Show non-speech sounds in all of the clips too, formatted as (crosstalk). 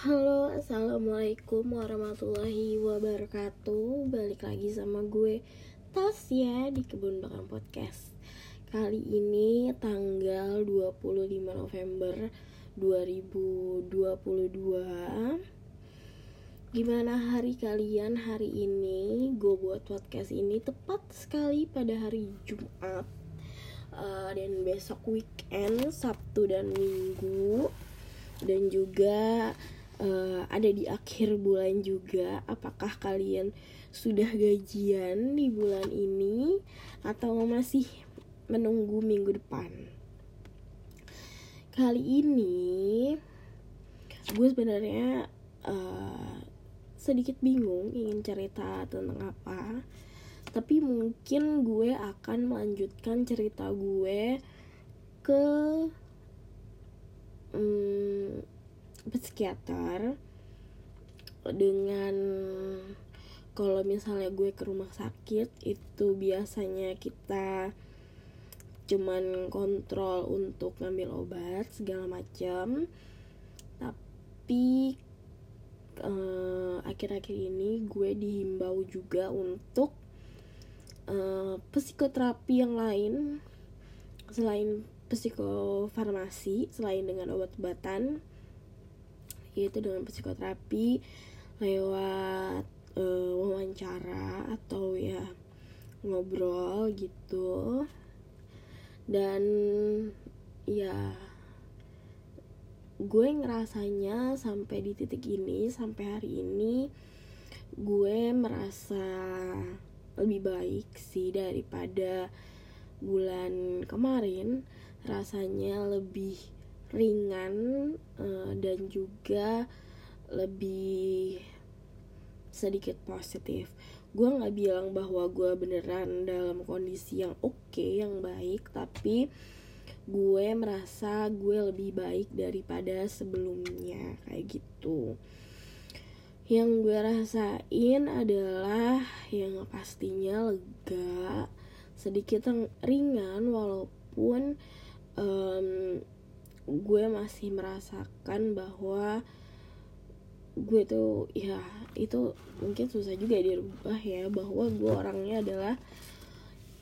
Halo, assalamualaikum warahmatullahi wabarakatuh. Balik lagi sama gue Tasya di Kebun Belakang Podcast. Kali ini tanggal 25 November 2022. Gimana hari kalian hari ini? Gue buat podcast ini tepat sekali pada hari Jumat. Uh, dan besok weekend Sabtu dan Minggu dan juga uh, ada di akhir bulan juga apakah kalian sudah gajian di bulan ini atau masih menunggu minggu depan? Kali ini gue sebenarnya uh, sedikit bingung ingin cerita tentang apa tapi mungkin gue akan melanjutkan cerita gue ke hmm, psikiater dengan kalau misalnya gue ke rumah sakit itu biasanya kita cuman kontrol untuk ngambil obat segala macam tapi uh, akhir-akhir ini gue dihimbau juga untuk uh, psikoterapi yang lain selain psikofarmasi selain dengan obat-obatan yaitu dengan psikoterapi lewat uh, wawancara atau ya ngobrol gitu. Dan ya gue ngerasanya sampai di titik ini sampai hari ini gue merasa lebih baik sih daripada bulan kemarin. Rasanya lebih ringan uh, dan juga lebih sedikit positif. Gue nggak bilang bahwa gue beneran dalam kondisi yang oke okay, yang baik tapi gue merasa gue lebih baik daripada sebelumnya kayak gitu. Yang gue rasain adalah yang pastinya lega sedikit ringan walaupun um, gue masih merasakan bahwa gue tuh ya itu mungkin susah juga dirubah ya bahwa gue orangnya adalah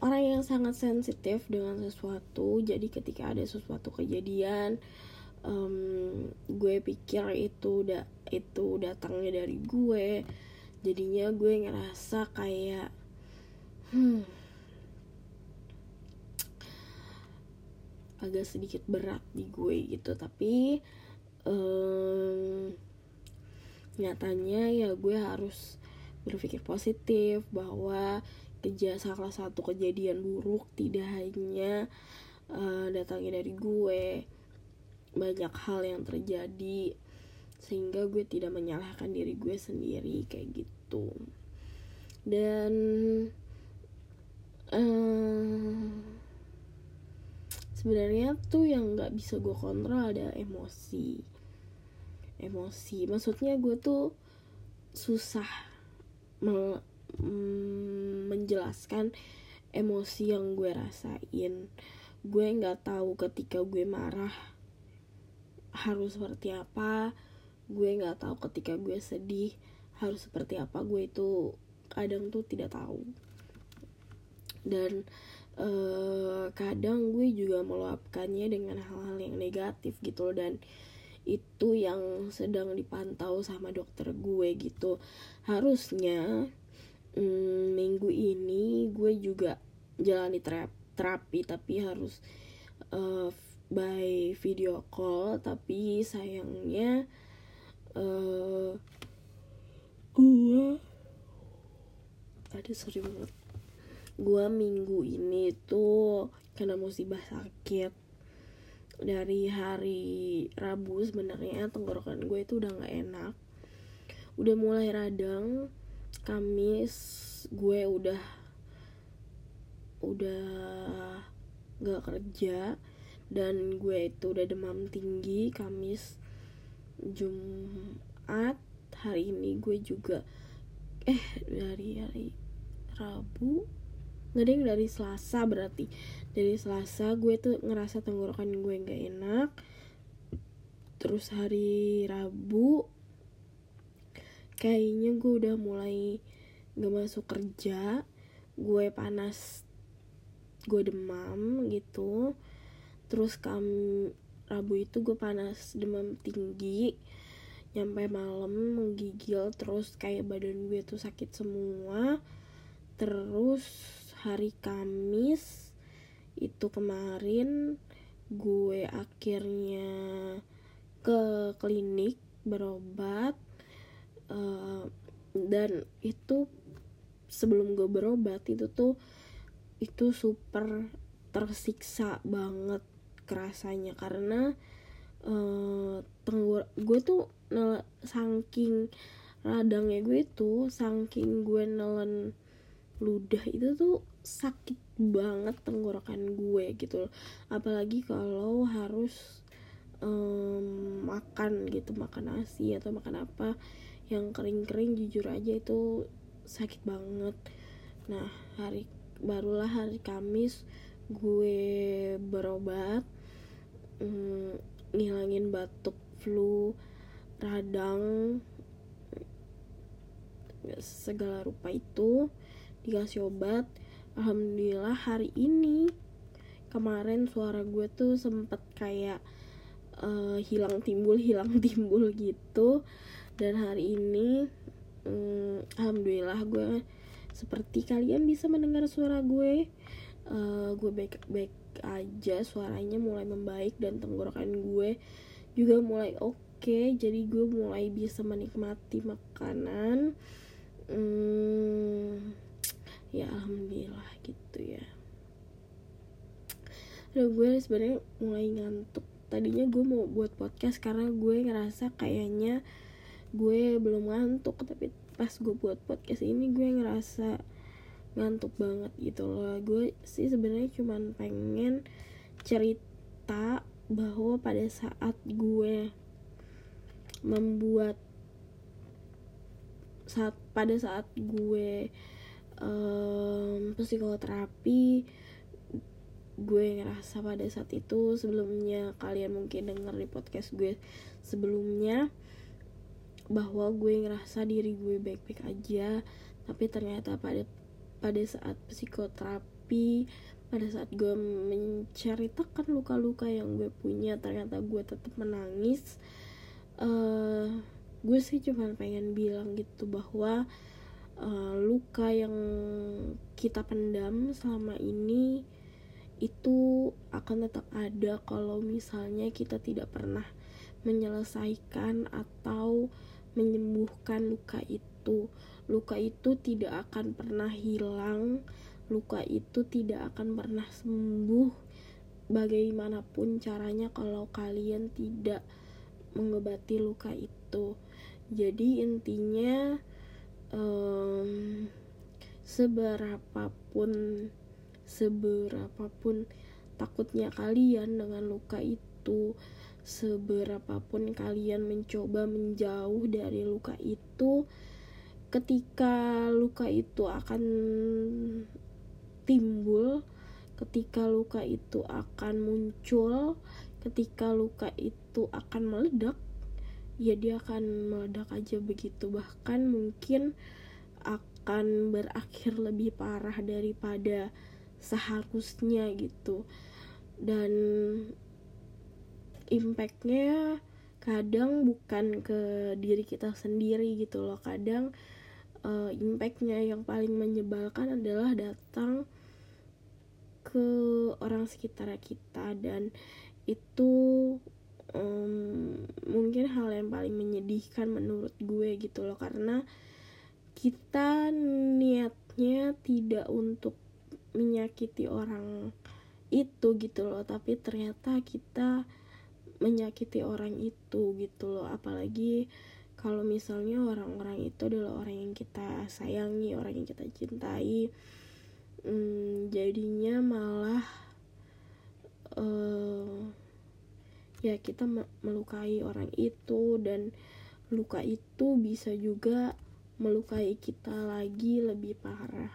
orang yang sangat sensitif dengan sesuatu. Jadi ketika ada sesuatu kejadian um, gue pikir itu udah itu datangnya dari gue. Jadinya gue ngerasa kayak hmm agak sedikit berat di gue gitu. Tapi um, nyatanya ya gue harus berpikir positif bahwa keja salah satu kejadian buruk tidak hanya uh, datangnya dari gue. Banyak hal yang terjadi sehingga gue tidak menyalahkan diri gue sendiri kayak gitu. Dan sebenarnya tuh yang nggak bisa gue kontrol ada emosi. Emosi maksudnya gue tuh susah me mm, menjelaskan emosi yang gue rasain. Gue nggak tahu ketika gue marah harus seperti apa. Gue nggak tahu ketika gue sedih harus seperti apa. Gue itu kadang tuh tidak tahu. Dan uh, kadang gue juga meluapkannya dengan hal-hal yang negatif gitu loh dan itu yang sedang dipantau sama dokter gue gitu. Harusnya mm, minggu ini gue juga jalani terap terapi tapi harus uh, by video call. Tapi sayangnya uh, gue ada sorry banget gue minggu ini tuh kena musibah sakit. Dari hari Rabu sebenarnya tenggorokan gue itu udah nggak enak. Udah mulai radang Kamis gue udah udah nggak kerja dan gue itu udah demam tinggi Kamis Jumat. Hari ini gue juga eh dari hari Rabu nggak dari Selasa berarti. Dari Selasa gue tuh ngerasa tenggorokan gue nggak enak. Terus hari Rabu kayaknya gue udah mulai gak masuk kerja. Gue panas gue demam gitu. Terus kam Rabu itu gue panas demam tinggi. Nyampe malam menggigil terus kayak badan gue tuh sakit semua. Terus hari Kamis itu kemarin gue akhirnya ke klinik berobat uh, dan itu sebelum gue berobat itu tuh itu super tersiksa banget kerasanya karena uh, tenggor gue tuh nel saking radangnya gue tuh saking gue nelen ludah itu tuh sakit banget tenggorokan gue gitu loh. Apalagi kalau harus um, makan gitu makan nasi atau makan apa yang kering-kering jujur aja itu sakit banget. Nah hari barulah hari Kamis gue berobat um, ngilangin batuk flu radang segala rupa itu dikasih obat. Alhamdulillah hari ini kemarin suara gue tuh sempet kayak uh, hilang timbul hilang (laughs) timbul gitu. Dan hari ini um, alhamdulillah gue seperti kalian bisa mendengar suara gue. Uh, gue baik baik aja suaranya mulai membaik dan tenggorokan gue juga mulai oke. Okay, jadi gue mulai bisa menikmati makanan. Hmm, ya alhamdulillah gitu ya. Udah gue sebenarnya mulai ngantuk. Tadinya gue mau buat podcast karena gue ngerasa kayaknya gue belum ngantuk. Tapi pas gue buat podcast ini gue ngerasa ngantuk banget gitu loh. Gue sih sebenarnya cuman pengen cerita bahwa pada saat gue membuat saat pada saat gue um, psikoterapi gue ngerasa pada saat itu sebelumnya kalian mungkin denger di podcast gue sebelumnya bahwa gue ngerasa diri gue baik-baik aja tapi ternyata pada pada saat psikoterapi pada saat gue menceritakan luka-luka yang gue punya ternyata gue tetap menangis uh, gue sih cuma pengen bilang gitu bahwa uh, luka yang kita pendam selama ini itu akan tetap ada kalau misalnya kita tidak pernah menyelesaikan atau menyembuhkan luka itu. Luka itu tidak akan pernah hilang luka itu tidak akan pernah sembuh. Bagaimanapun caranya kalau kalian tidak mengobati luka itu. Jadi intinya um, seberapapun seberapapun takutnya kalian dengan luka itu seberapapun kalian mencoba menjauh dari luka itu ketika luka itu akan timbul, ketika luka itu akan muncul, ketika luka itu akan meledak, ya dia akan meledak aja begitu. Bahkan mungkin akan berakhir lebih parah daripada seharusnya gitu. Dan impactnya kadang bukan ke diri kita sendiri gitu loh kadang uh, impactnya yang paling menyebalkan adalah datang ke orang sekitar kita dan itu um, mungkin hal yang paling menyedihkan menurut gue gitu loh karena kita niatnya tidak untuk menyakiti orang itu gitu loh tapi ternyata kita menyakiti orang itu gitu loh. Apalagi kalau misalnya orang-orang itu adalah orang yang kita sayangi orang yang kita cintai hmm, jadinya malah uh, ya kita melukai orang itu dan luka itu bisa juga melukai kita lagi lebih parah.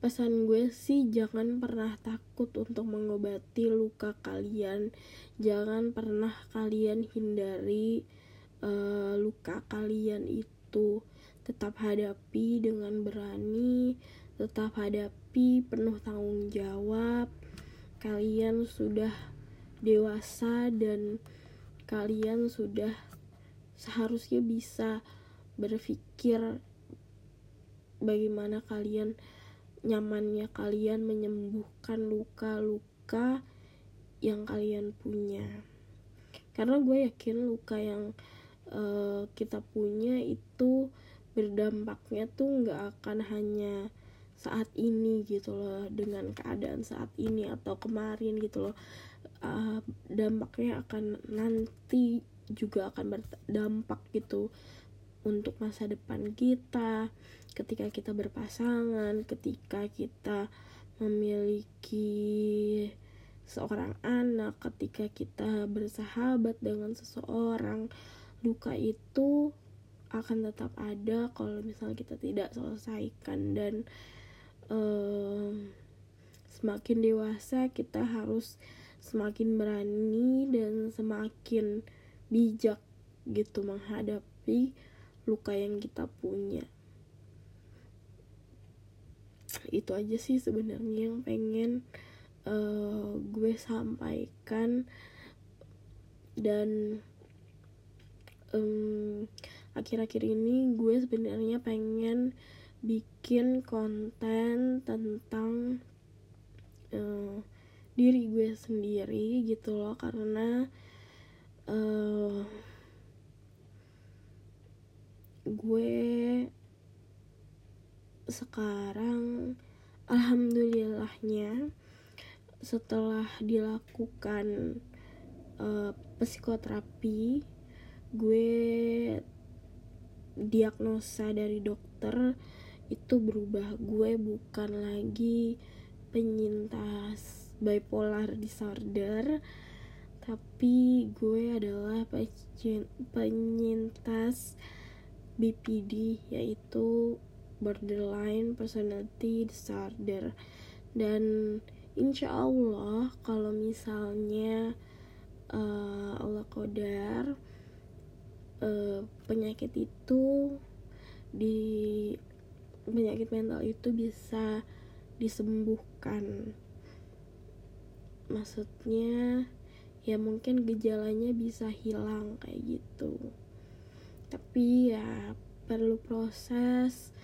Pesan gue sih jangan pernah takut untuk mengobati luka kalian. Jangan pernah kalian hindari uh, luka kalian itu. Tetap hadapi dengan berani tetap hadapi penuh tanggung jawab kalian sudah dewasa dan kalian sudah seharusnya bisa berpikir bagaimana kalian nyamannya kalian menyembuhkan luka-luka yang kalian punya. Karena gue yakin luka yang uh, kita punya itu berdampaknya tuh nggak akan hanya saat ini gitu loh dengan keadaan saat ini atau kemarin gitu loh uh, dampaknya akan nanti juga akan berdampak gitu untuk masa depan kita. Ketika kita berpasangan ketika kita memiliki seorang anak ketika kita bersahabat dengan seseorang luka itu akan tetap ada kalau misalnya kita tidak selesaikan dan semakin dewasa kita harus semakin berani dan semakin bijak gitu menghadapi luka yang kita punya. Itu aja sih sebenarnya yang pengen uh, gue sampaikan. Dan um, akhir-akhir ini gue sebenarnya pengen bikin konten tentang uh, diri gue sendiri gitu loh. Karena uh, gue sekarang alhamdulillahnya setelah dilakukan uh, psikoterapi gue diagnosa dari dokter itu berubah. Gue bukan lagi penyintas bipolar disorder tapi gue adalah penyintas BPD yaitu borderline personality disorder. Dan insya Allah kalau misalnya uh, Allah kodar uh, penyakit itu di penyakit mental itu bisa disembuhkan. Maksudnya ya mungkin gejalanya bisa hilang kayak gitu. Tapi ya perlu proses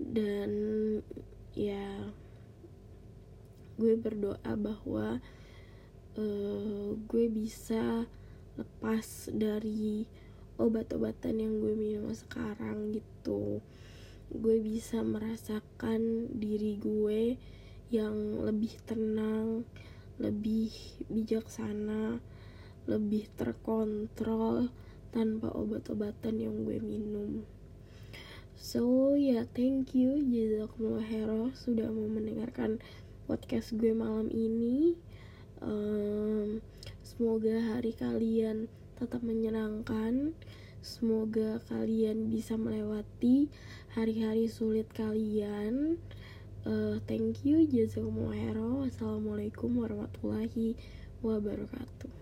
dan ya gue berdoa bahwa uh, gue bisa lepas dari obat-obatan yang gue minum sekarang gitu gue bisa merasakan diri gue yang lebih tenang, lebih bijaksana, lebih terkontrol tanpa obat-obatan yang gue minum. So ya yeah, thank you Jazakumullah Hero sudah mau mendengarkan podcast gue malam ini. Um, semoga hari kalian tetap menyenangkan. Semoga kalian bisa melewati hari-hari sulit kalian. Uh, thank you, jazakumullah khairan. Wassalamualaikum warahmatullahi wabarakatuh.